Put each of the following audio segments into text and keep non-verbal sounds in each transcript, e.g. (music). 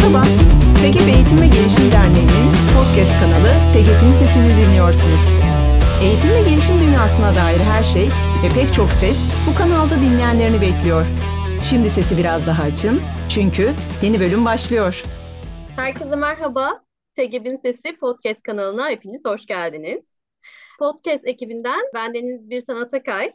Merhaba, TGP Eğitim ve Gelişim Derneği'nin podcast kanalı TGP'nin sesini dinliyorsunuz. Eğitim ve gelişim dünyasına dair her şey ve pek çok ses bu kanalda dinleyenlerini bekliyor. Şimdi sesi biraz daha açın çünkü yeni bölüm başlıyor. Herkese merhaba. TGB'in Sesi podcast kanalına hepiniz hoş geldiniz. Podcast ekibinden ben Deniz Bir Sanat Akay,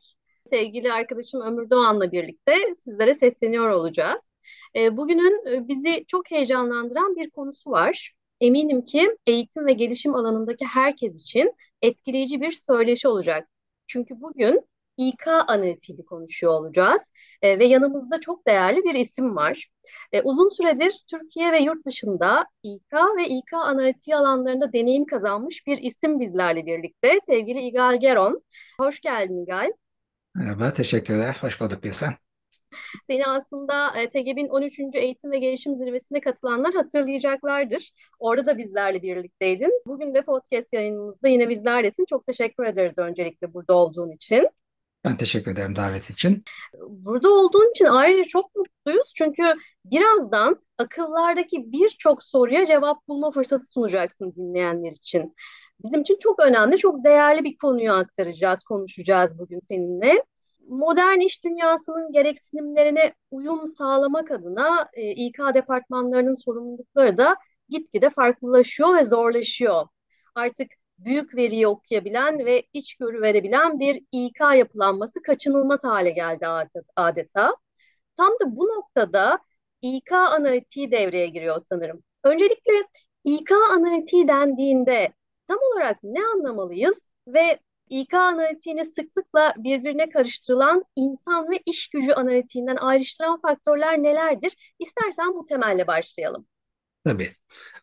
sevgili arkadaşım Ömür Doğan'la birlikte sizlere sesleniyor olacağız. E, bugünün e, bizi çok heyecanlandıran bir konusu var. Eminim ki eğitim ve gelişim alanındaki herkes için etkileyici bir söyleşi olacak. Çünkü bugün İK analitiğini konuşuyor olacağız e, ve yanımızda çok değerli bir isim var. E, uzun süredir Türkiye ve yurt dışında İK ve İK analitiği alanlarında deneyim kazanmış bir isim bizlerle birlikte. Sevgili İgal Geron. Hoş geldin İgal. Merhaba, teşekkürler. Hoş bulduk bir sen. Seni aslında e, TGB'in 13. Eğitim ve Gelişim Zirvesi'ne katılanlar hatırlayacaklardır. Orada da bizlerle birlikteydin. Bugün de podcast yayınımızda yine bizlerlesin. Çok teşekkür ederiz öncelikle burada olduğun için. Ben teşekkür ederim davet için. Burada olduğun için ayrıca çok mutluyuz. Çünkü birazdan akıllardaki birçok soruya cevap bulma fırsatı sunacaksın dinleyenler için. Bizim için çok önemli, çok değerli bir konuyu aktaracağız, konuşacağız bugün seninle modern iş dünyasının gereksinimlerine uyum sağlamak adına e, İK departmanlarının sorumlulukları da gitgide farklılaşıyor ve zorlaşıyor. Artık büyük veriyi okuyabilen ve içgörü verebilen bir İK yapılanması kaçınılmaz hale geldi adeta. Tam da bu noktada İK analitiği devreye giriyor sanırım. Öncelikle İK analitiği dendiğinde tam olarak ne anlamalıyız ve İK analitiğini sıklıkla birbirine karıştırılan insan ve iş gücü analitiğinden ayrıştıran faktörler nelerdir? İstersen bu temelle başlayalım. Tabii.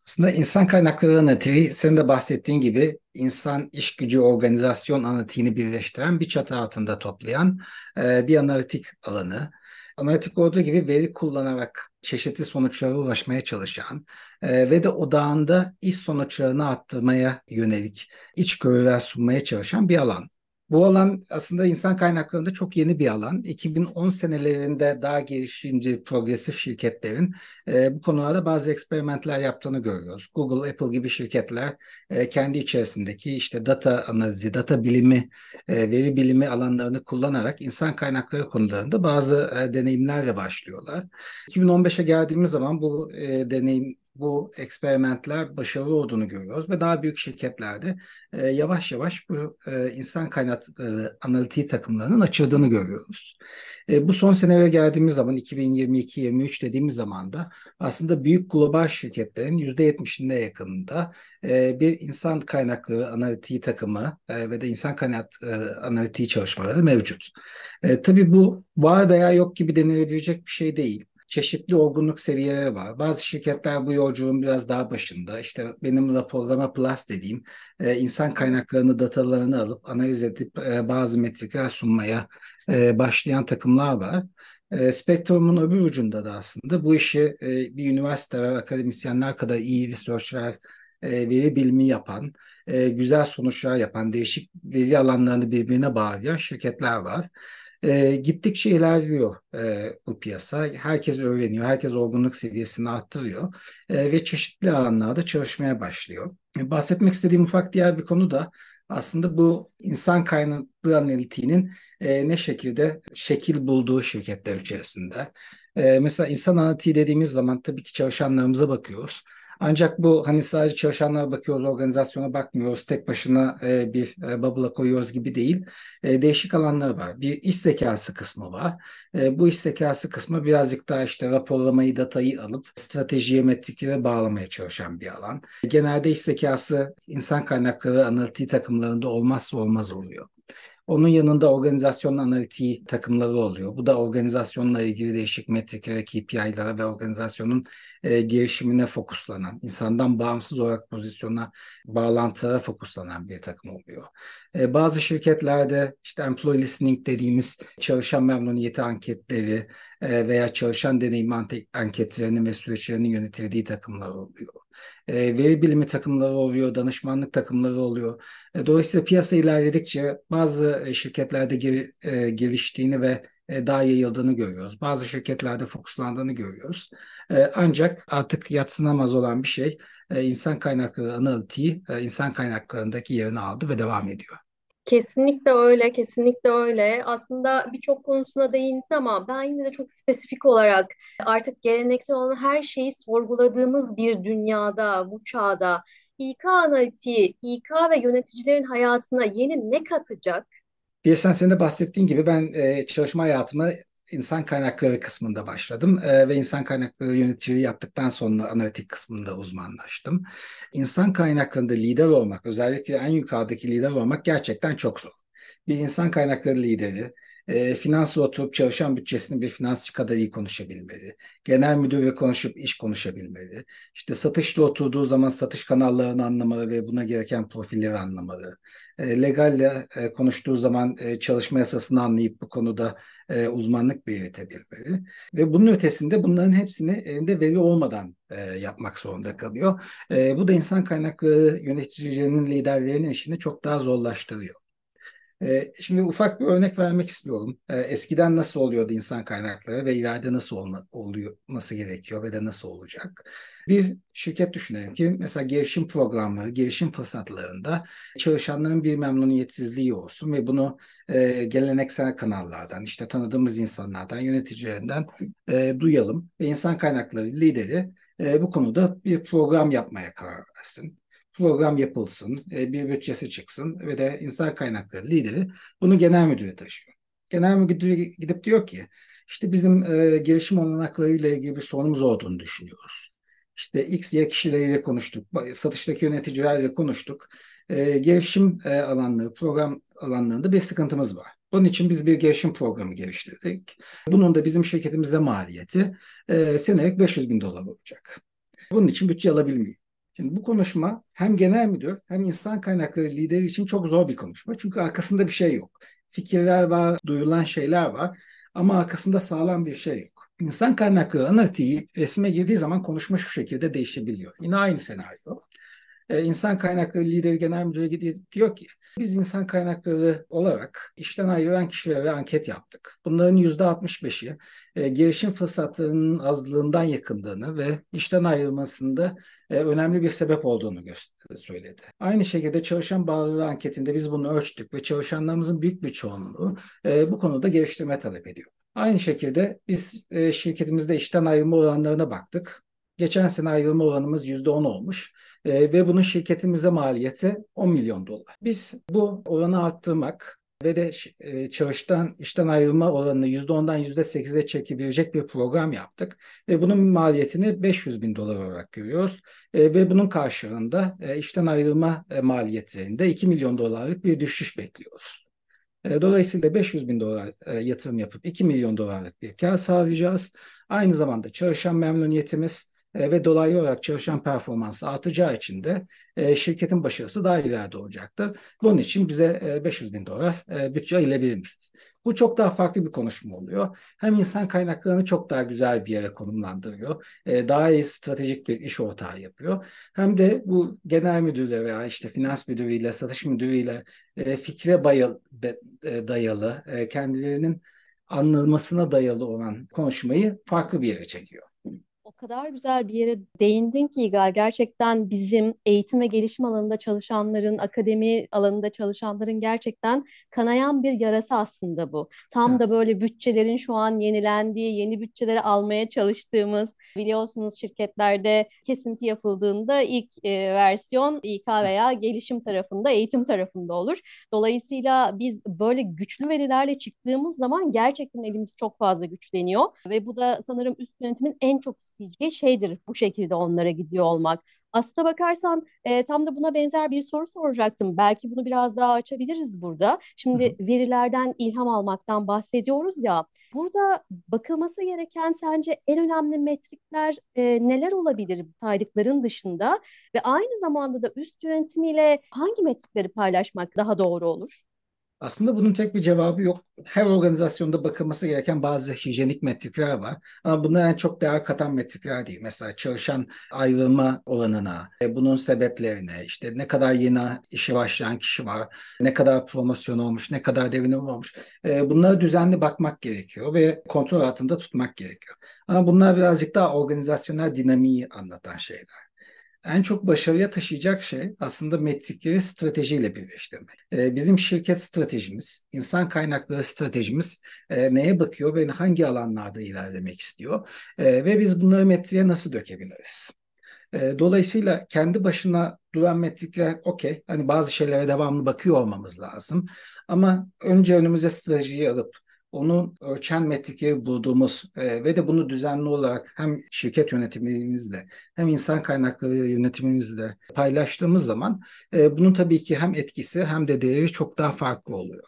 Aslında insan kaynakları analitiği senin de bahsettiğin gibi insan iş gücü organizasyon analitiğini birleştiren bir çatı altında toplayan e, bir analitik alanı analitik olduğu gibi veri kullanarak çeşitli sonuçlara ulaşmaya çalışan e, ve de odağında iş sonuçlarını arttırmaya yönelik içgörüler sunmaya çalışan bir alan. Bu alan aslında insan kaynaklarında çok yeni bir alan. 2010 senelerinde daha girişimci, progresif şirketlerin e, bu konularda bazı eksperimentler yaptığını görüyoruz. Google, Apple gibi şirketler e, kendi içerisindeki işte data analizi, data bilimi, e, veri bilimi alanlarını kullanarak insan kaynakları konularında bazı e, deneyimlerle başlıyorlar. 2015'e geldiğimiz zaman bu e, deneyim bu eksperimentler başarılı olduğunu görüyoruz ve daha büyük şirketlerde e, yavaş yavaş bu e, insan kaynakları e, analitiği takımlarının açıldığını görüyoruz. E, bu son senelere geldiğimiz zaman 2022-23 dediğimiz zaman da aslında büyük global şirketlerin %70'inde yakınında e, bir insan kaynakları analitiği takımı e, ve de insan kaynakları analitiği çalışmaları mevcut. E, tabii bu var veya yok gibi denilebilecek bir şey değil çeşitli olgunluk seviyeleri var. Bazı şirketler bu yolculuğun biraz daha başında. İşte benim raporlama plus dediğim e, insan kaynaklarını, datalarını alıp analiz edip e, bazı metrikler sunmaya e, başlayan takımlar var. E, spektrumun öbür ucunda da aslında bu işi e, bir üniversiteler, akademisyenler kadar iyi researchler, e, veri bilimi yapan, e, güzel sonuçlar yapan, değişik veri alanlarını birbirine bağlayan şirketler var e, gittikçe ilerliyor e, bu piyasa. Herkes öğreniyor, herkes olgunluk seviyesini arttırıyor e, ve çeşitli alanlarda çalışmaya başlıyor. E, bahsetmek istediğim ufak diğer bir konu da aslında bu insan kaynaklı analitiğinin e, ne şekilde şekil bulduğu şirketler içerisinde. E, mesela insan analitiği dediğimiz zaman tabii ki çalışanlarımıza bakıyoruz. Ancak bu hani sadece çalışanlara bakıyoruz, organizasyona bakmıyoruz, tek başına e, bir e, bubble'a koyuyoruz gibi değil. E, değişik alanları var. Bir iş zekası kısmı var. E, bu iş zekası kısmı birazcık daha işte raporlamayı, datayı alıp stratejiye, metriklere bağlamaya çalışan bir alan. Genelde iş zekası insan kaynakları analitiği takımlarında olmazsa olmaz oluyor. Onun yanında organizasyon analitiği takımları oluyor. Bu da organizasyonla ilgili değişik metriklere, KPI'lere ve organizasyonun e, gelişimine fokuslanan, insandan bağımsız olarak pozisyona, bağlantılara fokuslanan bir takım oluyor. E, bazı şirketlerde işte employee listening dediğimiz çalışan memnuniyeti anketleri e, veya çalışan deneyim anketlerinin ve süreçlerinin yönetildiği takımlar oluyor. E, veri bilimi takımları oluyor, danışmanlık takımları oluyor. E, dolayısıyla piyasa ilerledikçe bazı şirketlerde gel, e, geliştiğini ve e, daha yayıldığını görüyoruz. Bazı şirketlerde fokuslandığını görüyoruz. E, ancak artık yatsınamaz olan bir şey e, insan kaynakları analitiği e, insan kaynaklarındaki yerini aldı ve devam ediyor. Kesinlikle öyle, kesinlikle öyle. Aslında birçok konusuna değindin ama ben yine de çok spesifik olarak artık geleneksel olan her şeyi sorguladığımız bir dünyada, bu çağda İK analitiği, İK ve yöneticilerin hayatına yeni ne katacak? Bir sen senin de bahsettiğin gibi ben e, çalışma hayatımı insan kaynakları kısmında başladım e, ve insan kaynakları yöneticiliği yaptıktan sonra analitik kısmında uzmanlaştım. İnsan kaynaklarında lider olmak, özellikle en yukarıdaki lider olmak gerçekten çok zor. Bir insan kaynakları lideri e, finansla oturup çalışan bütçesini bir finansçı kadar iyi konuşabilmeli. Genel müdürle konuşup iş konuşabilmeli. İşte satışla oturduğu zaman satış kanallarını anlamalı ve buna gereken profilleri anlamalı. E, legalle e, konuştuğu zaman e, çalışma yasasını anlayıp bu konuda e, uzmanlık belirtebilmeli. Ve bunun ötesinde bunların hepsini elinde veri olmadan e, yapmak zorunda kalıyor. E, bu da insan kaynakları yöneticilerinin, liderlerinin işini çok daha zorlaştırıyor. Ee, şimdi ufak bir örnek vermek istiyorum. Ee, eskiden nasıl oluyordu insan kaynakları ve ileride nasıl olma, oluyor, nasıl gerekiyor ve de nasıl olacak? Bir şirket düşünelim ki mesela gelişim programları, gelişim fırsatlarında çalışanların bir memnuniyetsizliği olsun ve bunu e, geleneksel kanallardan, işte tanıdığımız insanlardan, yöneticilerinden e, duyalım ve insan kaynakları lideri e, bu konuda bir program yapmaya karar versin program yapılsın, e, bir bütçesi çıksın ve de insan kaynakları lideri bunu genel müdüre taşıyor. Genel müdür gidip diyor ki işte bizim e, gelişim olanaklarıyla ilgili bir sorunumuz olduğunu düşünüyoruz. İşte X, Y kişileriyle konuştuk, satıştaki yöneticilerle konuştuk. E, gelişim e, alanları, program alanlarında bir sıkıntımız var. Bunun için biz bir gelişim programı geliştirdik. Bunun da bizim şirketimize maliyeti e, senelik 500 bin dolar olacak. Bunun için bütçe alabilmiyor. Şimdi bu konuşma hem genel müdür hem insan kaynakları lideri için çok zor bir konuşma. Çünkü arkasında bir şey yok. Fikirler var, duyulan şeyler var ama arkasında sağlam bir şey yok. İnsan kaynakları analitiği resme girdiği zaman konuşma şu şekilde değişebiliyor. Yine aynı senaryo. Ee, insan kaynakları lideri genel müdürü diyor ki biz insan kaynakları olarak işten ayrılan kişilere anket yaptık. Bunların %65'i e, gelişim fırsatlarının azlığından yakındığını ve işten ayrılmasında e, önemli bir sebep olduğunu söyledi. Aynı şekilde çalışan bağlılığı anketinde biz bunu ölçtük ve çalışanlarımızın büyük bir çoğunluğu e, bu konuda geliştirme talep ediyor. Aynı şekilde biz e, şirketimizde işten ayrılma oranlarına baktık. Geçen sene ayrılma oranımız %10 olmuş e, ve bunun şirketimize maliyeti 10 milyon dolar. Biz bu oranı arttırmak ve de e, çalıştan işten ayrılma oranını %10'dan %8'e çekebilecek bir program yaptık. Ve bunun maliyetini 500 bin dolar olarak görüyoruz. E, ve bunun karşılığında e, işten ayrılma e, maliyetlerinde 2 milyon dolarlık bir düşüş bekliyoruz. E, dolayısıyla 500 bin dolar e, yatırım yapıp 2 milyon dolarlık bir kar sağlayacağız. Aynı zamanda çalışan memnuniyetimiz ve dolaylı olarak çalışan performansı artacağı için de e, şirketin başarısı daha ileride olacaktır. Bunun için bize e, 500 bin dolar e, bütçe ayırabilir misiniz? Bu çok daha farklı bir konuşma oluyor. Hem insan kaynaklarını çok daha güzel bir yere konumlandırıyor. E, daha iyi stratejik bir iş ortağı yapıyor. Hem de bu genel müdürle veya işte finans müdürüyle, satış müdürüyle e, fikre e, dayalı, e, kendilerinin anılmasına dayalı olan konuşmayı farklı bir yere çekiyor o kadar güzel bir yere değindin ki İgal. Gerçekten bizim eğitim ve gelişim alanında çalışanların, akademi alanında çalışanların gerçekten kanayan bir yarası aslında bu. Tam da böyle bütçelerin şu an yenilendiği, yeni bütçeleri almaya çalıştığımız, biliyorsunuz şirketlerde kesinti yapıldığında ilk e, versiyon İK veya gelişim tarafında, eğitim tarafında olur. Dolayısıyla biz böyle güçlü verilerle çıktığımız zaman gerçekten elimiz çok fazla güçleniyor ve bu da sanırım üst yönetimin en çok isteyeceği şeydir bu şekilde onlara gidiyor olmak. Aslına bakarsan e, tam da buna benzer bir soru soracaktım. Belki bunu biraz daha açabiliriz burada. Şimdi Hı-hı. verilerden ilham almaktan bahsediyoruz ya. Burada bakılması gereken sence en önemli metrikler e, neler olabilir saydıkların dışında? Ve aynı zamanda da üst yönetimiyle hangi metrikleri paylaşmak daha doğru olur? Aslında bunun tek bir cevabı yok. Her organizasyonda bakılması gereken bazı hijyenik metrikler var. Ama bunlar en çok değer katan metrikler değil. Mesela çalışan ayrılma olanına, e, bunun sebeplerine, işte ne kadar yeni işe başlayan kişi var, ne kadar promosyon olmuş, ne kadar devinim olmuş. E, bunlara düzenli bakmak gerekiyor ve kontrol altında tutmak gerekiyor. Ama bunlar birazcık daha organizasyonel dinamiği anlatan şeyler en çok başarıya taşıyacak şey aslında metrikleri stratejiyle birleştirmek. Ee, bizim şirket stratejimiz, insan kaynakları stratejimiz e, neye bakıyor ve hangi alanlarda ilerlemek istiyor e, ve biz bunları metriğe nasıl dökebiliriz? E, dolayısıyla kendi başına duran metrikler okey. Hani bazı şeylere devamlı bakıyor olmamız lazım. Ama önce önümüze stratejiyi alıp onu ölçen metrikleri bulduğumuz e, ve de bunu düzenli olarak hem şirket yönetimimizle hem insan kaynakları yönetimimizle paylaştığımız zaman e, bunun tabii ki hem etkisi hem de değeri çok daha farklı oluyor.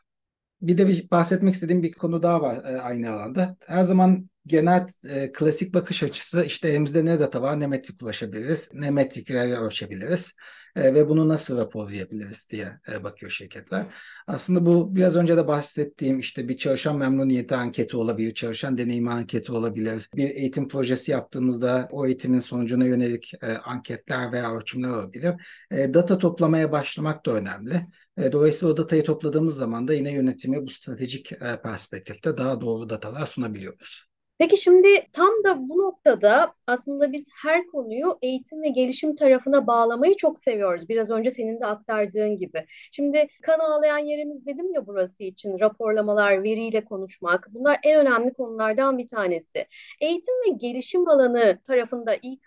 Bir de bir bahsetmek istediğim bir konu daha var e, aynı alanda. Her zaman genel e, klasik bakış açısı işte elimizde ne data var ne metrik ulaşabiliriz ne metriklerle ölçebiliriz e, ve bunu nasıl raporlayabiliriz diye e, bakıyor şirketler. Aslında bu biraz önce de bahsettiğim işte bir çalışan memnuniyeti anketi olabilir, çalışan deneyimi anketi olabilir. Bir eğitim projesi yaptığımızda o eğitimin sonucuna yönelik e, anketler veya ölçümler olabilir. E, data toplamaya başlamak da önemli. E, dolayısıyla o datayı topladığımız zaman da yine yönetime bu stratejik e, perspektifte daha doğru datalar sunabiliyoruz. Peki şimdi tam da bu noktada aslında biz her konuyu eğitim ve gelişim tarafına bağlamayı çok seviyoruz. Biraz önce senin de aktardığın gibi. Şimdi kan ağlayan yerimiz dedim ya burası için raporlamalar, veriyle konuşmak. Bunlar en önemli konulardan bir tanesi. Eğitim ve gelişim alanı tarafında İK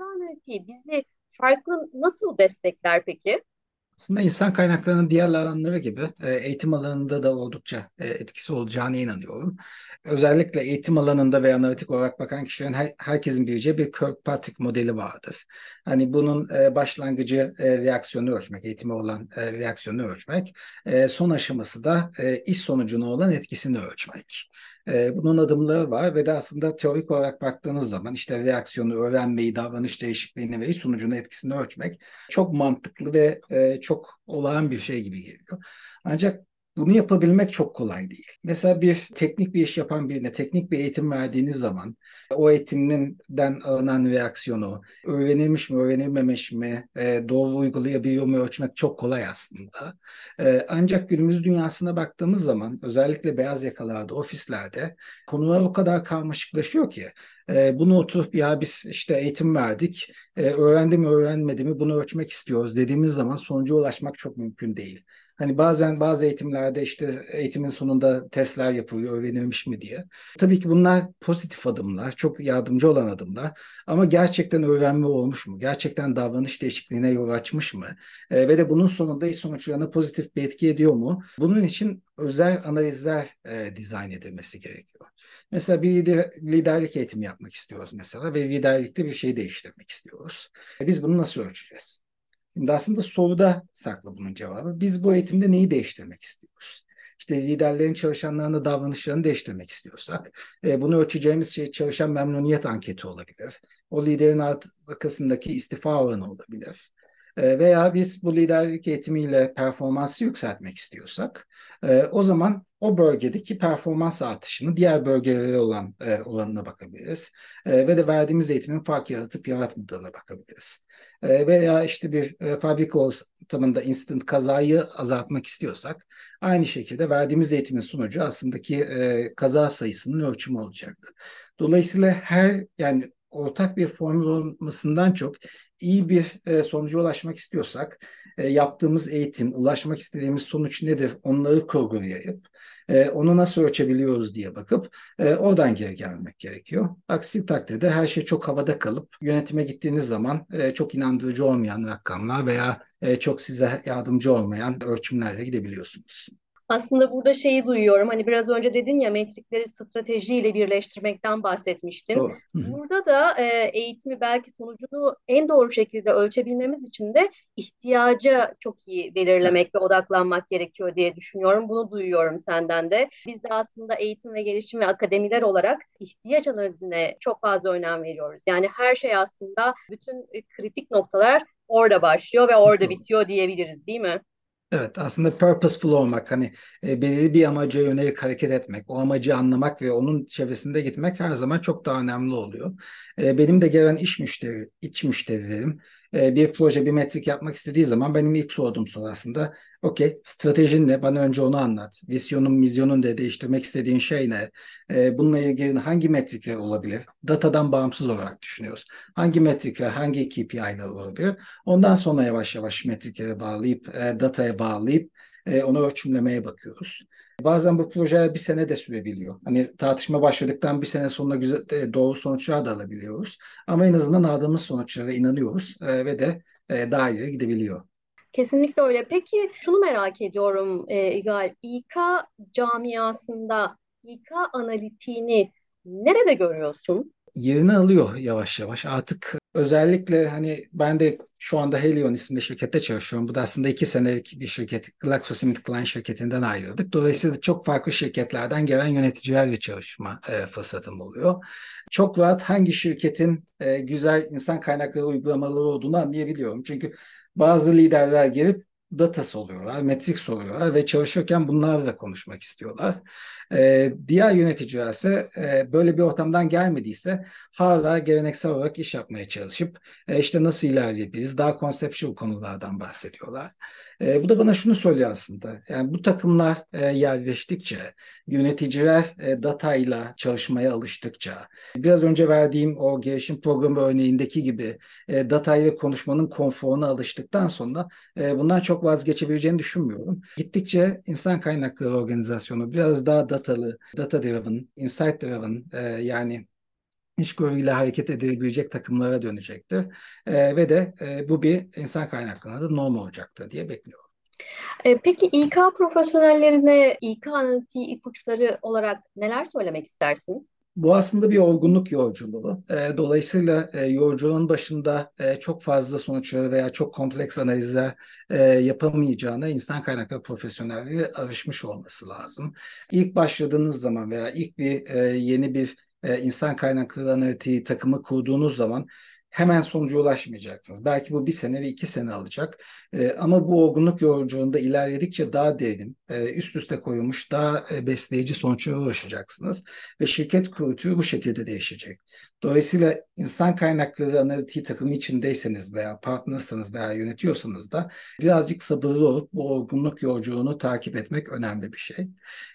bizi farklı nasıl destekler peki? Aslında insan kaynaklarının diğer alanları gibi e, eğitim alanında da oldukça e, etkisi olacağına inanıyorum. Özellikle eğitim alanında ve analitik olarak bakan kişilerin her, herkesin bileceği bir Kirkpatrick modeli vardır. Hani bunun e, başlangıcı reaksiyonu ölçmek, eğitime olan reaksiyonu ölçmek, son aşaması da iş sonucuna olan etkisini ölçmek. Bunun adımları var ve de aslında teorik olarak baktığınız zaman işte reaksiyonu, öğrenmeyi, davranış değişikliğini ve iş sonucuna etkisini ölçmek çok mantıklı ve çok olağan bir şey gibi geliyor. Ancak bunu yapabilmek çok kolay değil. Mesela bir teknik bir iş yapan birine teknik bir eğitim verdiğiniz zaman o eğitiminden alınan reaksiyonu öğrenilmiş mi, öğrenilmemiş mi, e, doğru uygulayabiliyor mu ölçmek çok kolay aslında. E, ancak günümüz dünyasına baktığımız zaman özellikle beyaz yakalarda, ofislerde konular o kadar karmaşıklaşıyor ki e, bunu oturup ya biz işte eğitim verdik, öğrendi mi öğrenmedi mi bunu ölçmek istiyoruz dediğimiz zaman sonuca ulaşmak çok mümkün değil. Hani bazen bazı eğitimlerde işte eğitimin sonunda testler yapılıyor, öğrenilmiş mi diye. Tabii ki bunlar pozitif adımlar, çok yardımcı olan adımlar. Ama gerçekten öğrenme olmuş mu? Gerçekten davranış değişikliğine yol açmış mı? E, ve de bunun sonunda iş sonuçlarına pozitif bir etki ediyor mu? Bunun için özel analizler e, dizayn edilmesi gerekiyor. Mesela bir lider, liderlik eğitimi yapmak istiyoruz mesela ve liderlikte bir şey değiştirmek istiyoruz. E, biz bunu nasıl ölçeceğiz? Şimdi aslında soruda saklı bunun cevabı. Biz bu eğitimde neyi değiştirmek istiyoruz? İşte liderlerin çalışanlarını davranışlarını değiştirmek istiyorsak e, bunu ölçeceğimiz şey çalışan memnuniyet anketi olabilir. O liderin arkasındaki istifa oranı olabilir. E, veya biz bu liderlik eğitimiyle performansı yükseltmek istiyorsak e, o zaman o bölgedeki performans artışını diğer bölgelere olan e, olanına bakabiliriz. E, ve de verdiğimiz eğitimin fark yaratıp yaratmadığına bakabiliriz. Veya işte bir e, fabrika ortamında instant kazayı azaltmak istiyorsak aynı şekilde verdiğimiz eğitimin sonucu aslında ki e, kaza sayısının ölçümü olacaktır. Dolayısıyla her yani ortak bir formül olmasından çok iyi bir e, sonuca ulaşmak istiyorsak e, yaptığımız eğitim, ulaşmak istediğimiz sonuç nedir onları kurgulayıp e, onu nasıl ölçebiliyoruz diye bakıp e, oradan geri gelmek gerekiyor. Aksi takdirde her şey çok havada kalıp yönetime gittiğiniz zaman e, çok inandırıcı olmayan rakamlar veya e, çok size yardımcı olmayan ölçümlerle gidebiliyorsunuz. Aslında burada şeyi duyuyorum. Hani biraz önce dedin ya metrikleri stratejiyle birleştirmekten bahsetmiştin. Doğru. Burada da e, eğitimi belki sonucunu en doğru şekilde ölçebilmemiz için de ihtiyaca çok iyi belirlemek ve odaklanmak gerekiyor diye düşünüyorum. Bunu duyuyorum senden de. Biz de aslında eğitim ve gelişim ve akademiler olarak ihtiyaç analizine çok fazla önem veriyoruz. Yani her şey aslında bütün kritik noktalar orada başlıyor ve orada bitiyor diyebiliriz değil mi? Evet, aslında purposeful olmak, hani e, belirli bir amaca yönelik hareket etmek, o amacı anlamak ve onun çevresinde gitmek her zaman çok daha önemli oluyor. E, benim de gelen iş müşteri, iç müşterilerim e, bir proje, bir metrik yapmak istediği zaman benim ilk sorduğum soru aslında, okey, stratejin ne? Bana önce onu anlat. Vizyonun, mizyonun ne? Değiştirmek istediğin şey ne? E, bununla ilgili hangi metrikler olabilir? Datadan bağımsız olarak düşünüyoruz. Hangi metrikler, hangi KPI'ler olabilir? Ondan sonra yavaş yavaş metriklere bağlayıp, e, dataya bağlayıp e, onu ölçümlemeye bakıyoruz. Bazen bu proje bir sene de sürebiliyor. Hani tartışma başladıktan bir sene sonra güzel, e, doğru sonuçlar da alabiliyoruz. Ama en azından aldığımız sonuçlara inanıyoruz e, ve de e, daha iyi gidebiliyor. Kesinlikle öyle. Peki şunu merak ediyorum e, İgal. İK camiasında İK analitiğini nerede görüyorsun? yerini alıyor yavaş yavaş. Artık özellikle hani ben de şu anda Helion isimli şirkette çalışıyorum. Bu da aslında iki senelik bir şirket. GlaxoSmithKline şirketinden ayrıldık. Dolayısıyla çok farklı şirketlerden gelen yöneticilerle çalışma e, fırsatım oluyor. Çok rahat hangi şirketin e, güzel insan kaynakları uygulamaları olduğunu anlayabiliyorum. Çünkü bazı liderler gelip data soruyorlar, metrik soruyorlar ve çalışırken bunlarla konuşmak istiyorlar. Ee, diğer yöneticiler ise e, böyle bir ortamdan gelmediyse hala geleneksel olarak iş yapmaya çalışıp e, işte nasıl ilerleyebiliriz, daha konseptüel konulardan bahsediyorlar. E, bu da bana şunu söylüyor aslında. Yani bu takımlar e, yerleştikçe, yöneticiler e, datayla çalışmaya alıştıkça, biraz önce verdiğim o gelişim programı örneğindeki gibi e, datayla konuşmanın konforuna alıştıktan sonra e, bundan çok vazgeçebileceğini düşünmüyorum. Gittikçe insan kaynakları organizasyonu biraz daha datalı, data driven, insight driven e, yani işgörüyle hareket edebilecek takımlara dönecektir. E, ve de e, bu bir insan kaynaklarına da norm olacaktır diye bekliyorum. Peki İK profesyonellerine İK analitiği ipuçları olarak neler söylemek istersin? Bu aslında bir olgunluk yolculuğu. E, dolayısıyla e, yolculuğun başında e, çok fazla sonuçları veya çok kompleks analizler e, yapamayacağına insan kaynakları profesyonelleri alışmış olması lazım. İlk başladığınız zaman veya ilk bir e, yeni bir e, insan kaynakları analitiği takımı kurduğunuz zaman hemen sonuca ulaşmayacaksınız. Belki bu bir sene ve iki sene alacak. E, ama bu olgunluk yolculuğunda ilerledikçe daha derin, e, üst üste koyulmuş, daha e, besleyici sonuçlara ulaşacaksınız. Ve şirket kültürü bu şekilde değişecek. Dolayısıyla insan kaynakları analitiği takımı içindeyseniz veya partnersanız veya yönetiyorsanız da birazcık sabırlı olup bu olgunluk yolculuğunu takip etmek önemli bir şey.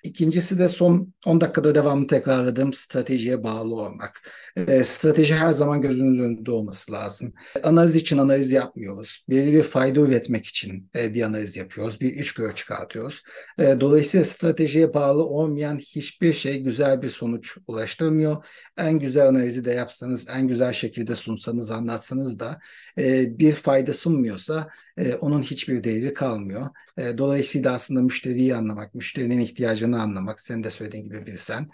İkincisi de son 10 dakikada devamlı tekrarladığım stratejiye bağlı olmak. E, strateji her zaman gözünüz önünde olması lazım. Analiz için analiz yapmıyoruz. Belirli bir fayda üretmek için e, bir analiz yapıyoruz. Bir içgörü çıkartıyoruz. E, dolayısıyla stratejiye bağlı olmayan hiçbir şey güzel bir sonuç ulaştırmıyor. En güzel analizi de yapsanız, en güzel şekilde sunsanız, anlatsanız da e, bir fayda sunmuyorsa onun hiçbir değeri kalmıyor. Dolayısıyla aslında müşteriyi anlamak, müşterinin ihtiyacını anlamak, senin de söylediğin gibi bir sen,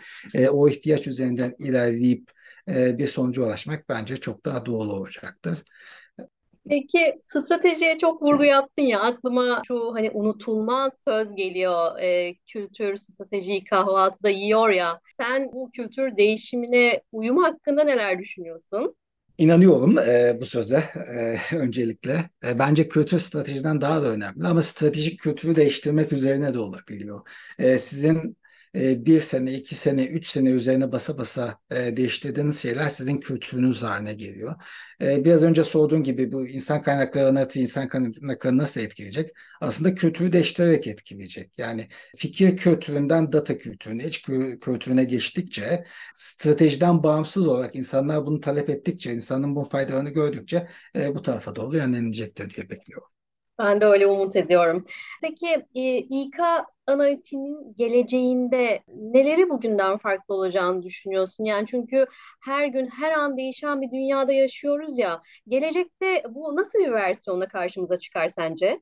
o ihtiyaç üzerinden ilerleyip bir sonuca ulaşmak bence çok daha doğru olacaktır. Peki stratejiye çok vurgu yaptın ya aklıma şu hani unutulmaz söz geliyor e, kültür stratejiyi kahvaltıda yiyor ya sen bu kültür değişimine uyum hakkında neler düşünüyorsun? İnanıyorum e, bu söze e, öncelikle. E, bence kültür stratejiden daha da önemli ama stratejik kültürü değiştirmek üzerine de olabiliyor. E, sizin e, bir sene, iki sene, üç sene üzerine basa basa e, değiştirdiğiniz şeyler sizin kültürünüz haline geliyor. E, biraz önce sorduğun gibi bu insan kaynakları anlatı insan kaynakları nasıl etkileyecek? Aslında kültürü değiştirerek etkileyecek. Yani fikir kültüründen data kültürüne, iç kültürüne geçtikçe stratejiden bağımsız olarak insanlar bunu talep ettikçe, insanın bu faydalarını gördükçe bu tarafa doğru yönlenecektir diye bekliyorum. Ben de öyle umut ediyorum. Peki e, İK analitiğinin geleceğinde neleri bugünden farklı olacağını düşünüyorsun? Yani çünkü her gün her an değişen bir dünyada yaşıyoruz ya. Gelecekte bu nasıl bir versiyonla karşımıza çıkar sence?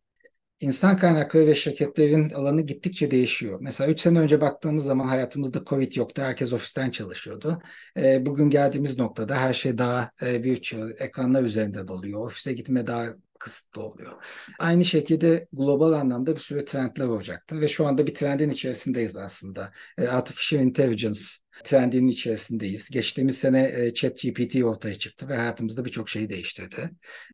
İnsan kaynakları ve şirketlerin alanı gittikçe değişiyor. Mesela 3 sene önce baktığımız zaman hayatımızda Covid yoktu. Herkes ofisten çalışıyordu. E, bugün geldiğimiz noktada her şey daha e, virtual, ekranlar üzerinde doluyor. Ofise gitme daha kısıtlı oluyor. Aynı şekilde global anlamda bir sürü trendler olacaktır ve şu anda bir trendin içerisindeyiz aslında. E, Artificial Intelligence trendinin içerisindeyiz. Geçtiğimiz sene e, ChatGPT ortaya çıktı ve hayatımızda birçok şeyi değiştirdi.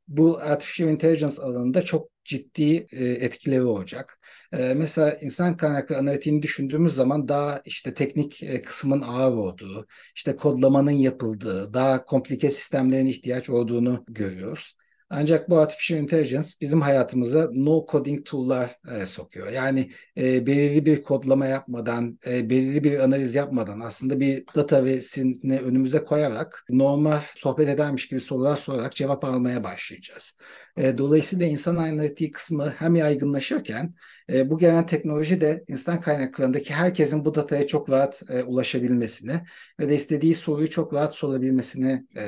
Bu Artificial Intelligence alanında çok ciddi e, etkileri olacak. Mesela insan kaynaklı analitiğini düşündüğümüz zaman daha işte teknik kısmın ağır olduğu, işte kodlamanın yapıldığı, daha komplike sistemlerin ihtiyaç olduğunu görüyoruz. Ancak bu artificial intelligence bizim hayatımıza no coding tool'lar e, sokuyor. Yani e, belirli bir kodlama yapmadan, e, belirli bir analiz yapmadan aslında bir data verisini önümüze koyarak normal sohbet edermiş gibi sorular sorarak cevap almaya başlayacağız. E, dolayısıyla insan analitiği kısmı hem yaygınlaşırken e, bu gelen teknoloji de insan kaynaklarındaki herkesin bu dataya çok rahat e, ulaşabilmesini ve de istediği soruyu çok rahat sorabilmesini e,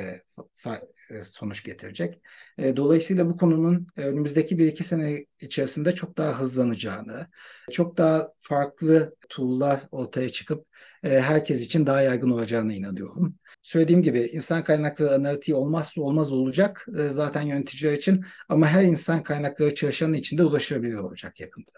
sonuç getirecek. E, dolayısıyla bu konunun e, önümüzdeki bir iki sene içerisinde çok daha hızlanacağını, çok daha farklı tool'lar ortaya çıkıp herkes için daha yaygın olacağına inanıyorum. Söylediğim gibi insan kaynakları analitiği olmazsa olmaz olacak zaten yöneticiler için ama her insan kaynakları çalışanı için de ulaşılabilir olacak yakında.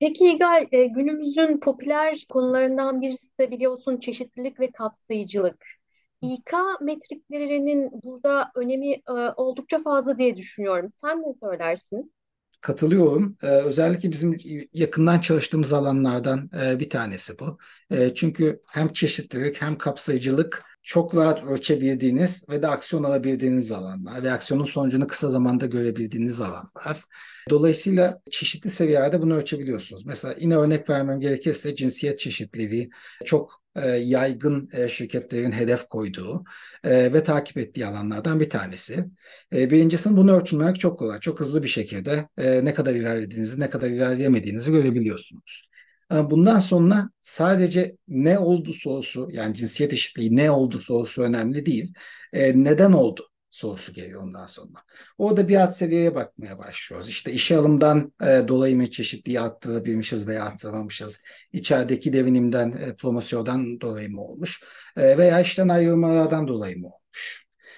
Peki İgal, günümüzün popüler konularından birisi de biliyorsun çeşitlilik ve kapsayıcılık. İK metriklerinin burada önemi e, oldukça fazla diye düşünüyorum. Sen ne söylersin? Katılıyorum. Ee, özellikle bizim yakından çalıştığımız alanlardan e, bir tanesi bu. E, çünkü hem çeşitlilik hem kapsayıcılık çok rahat ölçebildiğiniz ve de aksiyon alabildiğiniz alanlar ve aksiyonun sonucunu kısa zamanda görebildiğiniz alanlar. Dolayısıyla çeşitli seviyelerde bunu ölçebiliyorsunuz. Mesela yine örnek vermem gerekirse cinsiyet çeşitliliği çok e, yaygın e, şirketlerin hedef koyduğu e, ve takip ettiği alanlardan bir tanesi. E, birincisinin bunu ölçülmek çok kolay. Çok hızlı bir şekilde ne kadar ilerlediğinizi, ne kadar ilerleyemediğinizi görebiliyorsunuz. Bundan sonra sadece ne oldu sorusu yani cinsiyet eşitliği ne oldu sorusu önemli değil. E, neden oldu sorusu geliyor ondan sonra. Orada bir alt seviyeye bakmaya başlıyoruz. İşte işe alımdan e, dolayı mı çeşitliği arttırabilmişiz veya arttıramamışız. İçerideki devinimden, e, promosyondan dolayı mı olmuş? E, veya işten ayrılmalardan dolayı mı olmuş?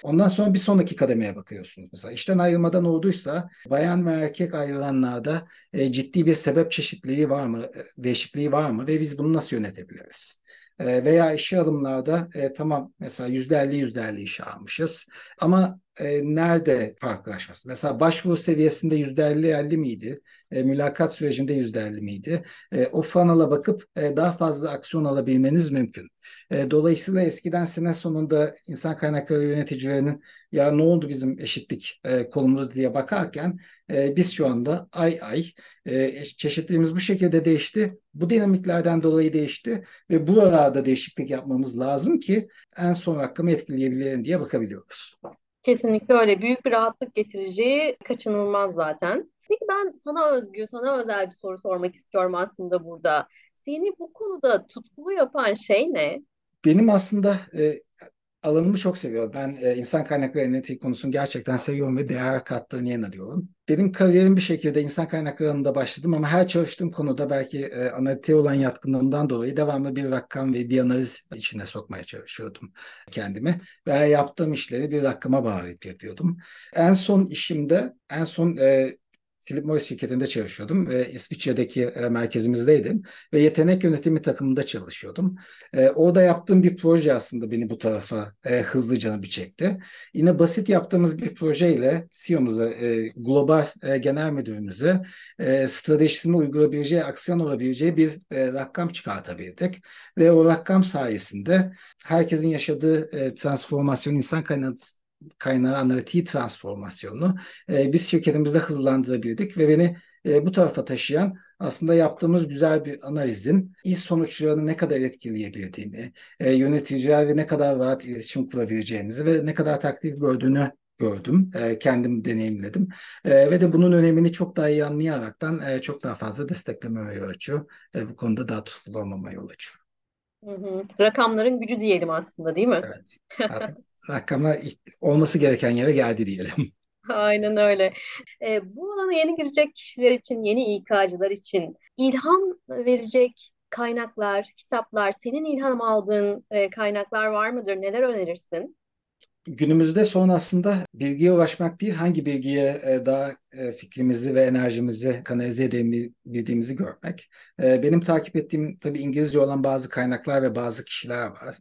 Ondan sonra bir sonraki kademeye bakıyorsunuz. Mesela işten ayrılmadan olduysa bayan ve erkek ayrılanlarda e, ciddi bir sebep çeşitliliği var mı, e, değişikliği var mı ve biz bunu nasıl yönetebiliriz? E, veya işe alımlarda e, tamam mesela yüzde elli yüzde elli işe almışız ama e, nerede farklılaşması? Mesela başvuru seviyesinde yüzde elli elli miydi? E, mülakat sürecinde yüzde elli miydi? E, o funnel'a bakıp e, daha fazla aksiyon alabilmeniz mümkün. E, dolayısıyla eskiden sene sonunda insan kaynakları yöneticilerinin ya ne oldu bizim eşitlik e, diye bakarken e, biz şu anda ay ay e, bu şekilde değişti. Bu dinamiklerden dolayı değişti ve buralarda değişiklik yapmamız lazım ki en son rakamı etkileyebilelim diye bakabiliyoruz. Kesinlikle öyle. Büyük bir rahatlık getireceği kaçınılmaz zaten. Peki ben sana özgü, sana özel bir soru sormak istiyorum aslında burada. Seni bu konuda tutkulu yapan şey ne? Benim aslında e, alanımı çok seviyorum. Ben e, insan kaynakları analitik konusunu gerçekten seviyorum ve değer kattığını inanıyorum. Benim kariyerim bir şekilde insan kaynakları alanında başladım ama her çalıştığım konuda belki e, analitiğe olan yatkınlığımdan dolayı devamlı bir rakam ve bir analiz içine sokmaya çalışıyordum kendimi. Ve yaptığım işleri bir rakama bağlayıp yapıyordum. En son işimde, en son e, Philip Morris şirketinde çalışıyordum ve İsviçre'deki e, merkezimizdeydim ve yetenek yönetimi takımında çalışıyordum. E, orada yaptığım bir proje aslında beni bu tarafa e, hızlıca bir çekti. Yine basit yaptığımız bir projeyle CEO'muza, e, global e, genel müdürümüze e, stratejisini uygulayabileceği, aksiyon olabileceği bir e, rakam çıkartabildik. Ve o rakam sayesinde herkesin yaşadığı e, transformasyon, insan kaynağı kaynağı analitiği transformasyonunu e, biz şirketimizde hızlandırabildik ve beni e, bu tarafa taşıyan aslında yaptığımız güzel bir analizin iş sonuçlarını ne kadar etkileyebildiğini, e, yöneticilerle ne kadar rahat iletişim kurabileceğimizi ve ne kadar takdir gördüğünü gördüm. E, kendim deneyimledim. E, ve de bunun önemini çok daha iyi anlayaraktan e, çok daha fazla desteklemeye yol açıyor. E, bu konuda daha tutkulu olmama yol açıyor. Hı hı. Rakamların gücü diyelim aslında değil mi? Evet. Artık rakama olması gereken yere geldi diyelim. (laughs) Aynen öyle. E, bu alana yeni girecek kişiler için, yeni İK'cılar için ilham verecek kaynaklar, kitaplar, senin ilham aldığın e, kaynaklar var mıdır? Neler önerirsin? Günümüzde son aslında bilgiye ulaşmak değil, hangi bilgiye e, daha fikrimizi ve enerjimizi kanalize edebildiğimizi görmek. E, benim takip ettiğim tabii İngilizce olan bazı kaynaklar ve bazı kişiler var.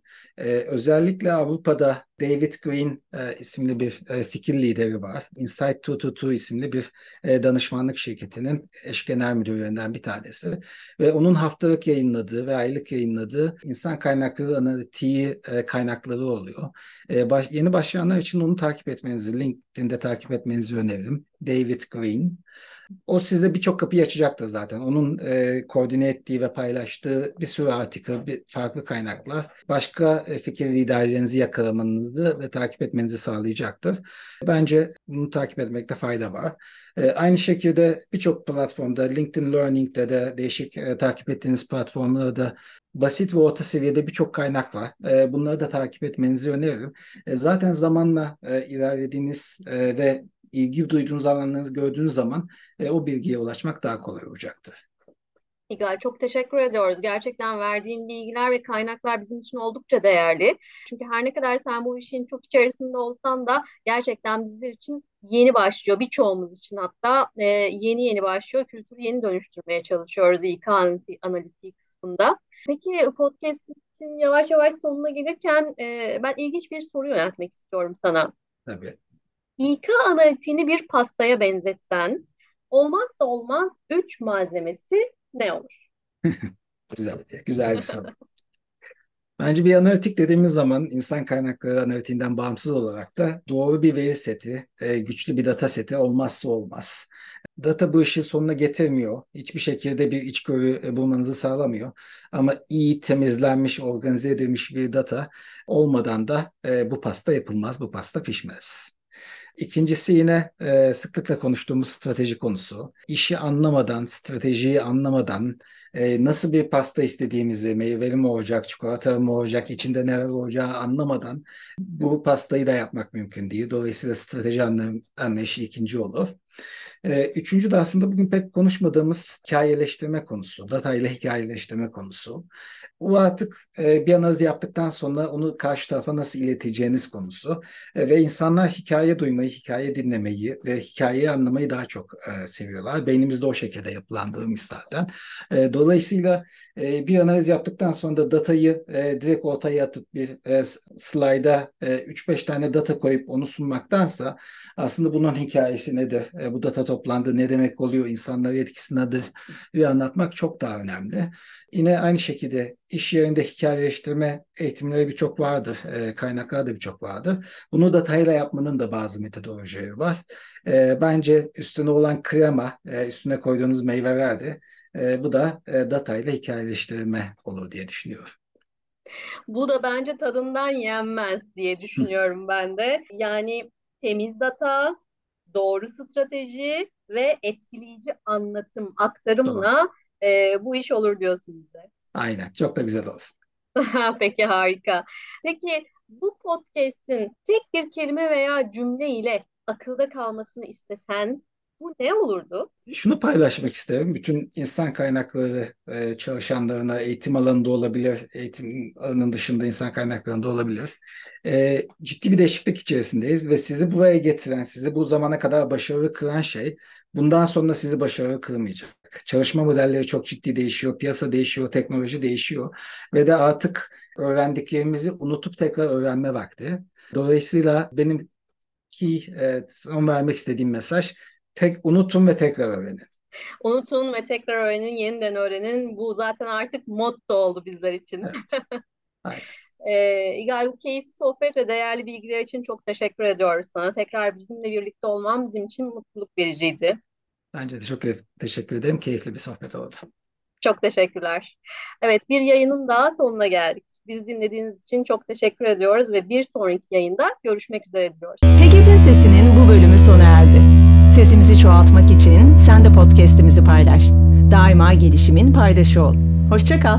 Özellikle Avrupa'da David Green isimli bir fikir lideri var. Insight 222 isimli bir danışmanlık şirketinin eş genel müdürlerinden bir tanesi. Ve onun haftalık yayınladığı ve aylık yayınladığı insan kaynakları analitiği kaynakları oluyor. Yeni başlayanlar için onu takip etmenizi, LinkedIn'de takip etmenizi öneririm. David Green. O size birçok kapıyı açacaktır zaten. Onun e, koordine ettiği ve paylaştığı bir sürü artikel, bir, farklı kaynaklar başka e, fikir liderlerinizi yakalamanızı ve takip etmenizi sağlayacaktır. Bence bunu takip etmekte fayda var. E, aynı şekilde birçok platformda, LinkedIn Learning'de de değişik e, takip ettiğiniz platformlarda basit ve orta seviyede birçok kaynak var. E, bunları da takip etmenizi öneririm. E, zaten zamanla e, ilerlediğiniz e, ve ilgi duyduğunuz alanlarınızı gördüğünüz zaman e, o bilgiye ulaşmak daha kolay olacaktır. İgal çok teşekkür ediyoruz. Gerçekten verdiğin bilgiler ve kaynaklar bizim için oldukça değerli. Çünkü her ne kadar sen bu işin çok içerisinde olsan da gerçekten bizler için yeni başlıyor. Birçoğumuz için hatta e, yeni yeni başlıyor. Kültürü yeni dönüştürmeye çalışıyoruz İK analitik kısmında. Peki podcast'in yavaş yavaş sonuna gelirken e, ben ilginç bir soru yöneltmek istiyorum sana. Tabii. İK analitiğini bir pastaya benzetsen olmazsa olmaz üç malzemesi ne olur? (laughs) güzel, güzel bir soru. Bence bir analitik dediğimiz zaman insan kaynakları analitiğinden bağımsız olarak da doğru bir veri seti, güçlü bir data seti olmazsa olmaz. Data bu işi sonuna getirmiyor. Hiçbir şekilde bir içgörü e, bulmanızı sağlamıyor. Ama iyi temizlenmiş, organize edilmiş bir data olmadan da e, bu pasta yapılmaz, bu pasta pişmez. İkincisi yine e, sıklıkla konuştuğumuz strateji konusu. İşi anlamadan, stratejiyi anlamadan e, nasıl bir pasta istediğimizi, meyveli mi olacak, çikolata mı olacak, içinde neler olacağı anlamadan bu pastayı da yapmak mümkün değil. Dolayısıyla strateji anlayışı ikinci olur. E, üçüncü de aslında bugün pek konuşmadığımız hikayeleştirme konusu, data ile hikayeleştirme konusu. Bu artık e, bir analiz yaptıktan sonra onu karşı tarafa nasıl ileteceğiniz konusu. E, ve insanlar hikaye duymayı, hikaye dinlemeyi ve hikayeyi anlamayı daha çok e, seviyorlar. Beynimizde o şekilde yapılandırılmış zaten. E, dolayısıyla e, bir analiz yaptıktan sonra da datayı e, direkt ortaya atıp bir e, slayda e, 3-5 tane data koyup onu sunmaktansa aslında bunun hikayesi nedir? E, bu data toplandı, ne demek oluyor, insanlara etkisi nedir diye anlatmak çok daha önemli. Yine aynı şekilde iş yerinde hikayeleştirme eğitimleri birçok vardır, e, kaynaklar da birçok vardır. Bunu datayla yapmanın da bazı metodolojileri var. E, bence üstüne olan krema, e, üstüne koyduğunuz meyveler de e, bu da e, datayla hikayeleştirme olur diye düşünüyorum. Bu da bence tadından yenmez diye düşünüyorum ben de. Yani temiz data, doğru strateji ve etkileyici anlatım, aktarımla e, bu iş olur diyorsun bize. Aynen, çok da güzel olur. (laughs) Peki harika. Peki bu podcast'in tek bir kelime veya cümle ile akılda kalmasını istesen bu ne olurdu? Şunu paylaşmak isterim. Bütün insan kaynakları e, çalışanlarına eğitim alanında olabilir, eğitim alanının dışında insan kaynaklarında olabilir. E, ciddi bir değişiklik içerisindeyiz ve sizi buraya getiren, sizi bu zamana kadar başarılı kılan şey bundan sonra sizi başarılı kılmayacak. Çalışma modelleri çok ciddi değişiyor, piyasa değişiyor, teknoloji değişiyor ve de artık öğrendiklerimizi unutup tekrar öğrenme vakti. Dolayısıyla benim ki e, son vermek istediğim mesaj tek unutun ve tekrar öğrenin. Unutun ve tekrar öğrenin, yeniden öğrenin. Bu zaten artık motto oldu bizler için. Evet. (laughs) Aynen. Ee, İgal bu keyifli sohbet ve değerli bilgiler için çok teşekkür ediyoruz sana. Tekrar bizimle birlikte olman bizim için mutluluk vericiydi. Bence de çok teşekkür ederim. Keyifli bir sohbet oldu. Çok teşekkürler. Evet bir yayının daha sonuna geldik. Biz dinlediğiniz için çok teşekkür ediyoruz ve bir sonraki yayında görüşmek üzere diyoruz. TGP'in sesinin bu bölümü sona erdi. Sesimizi çoğaltmak için sen de podcast'imizi paylaş. Daima gelişimin paydaşı ol. Hoşçakal.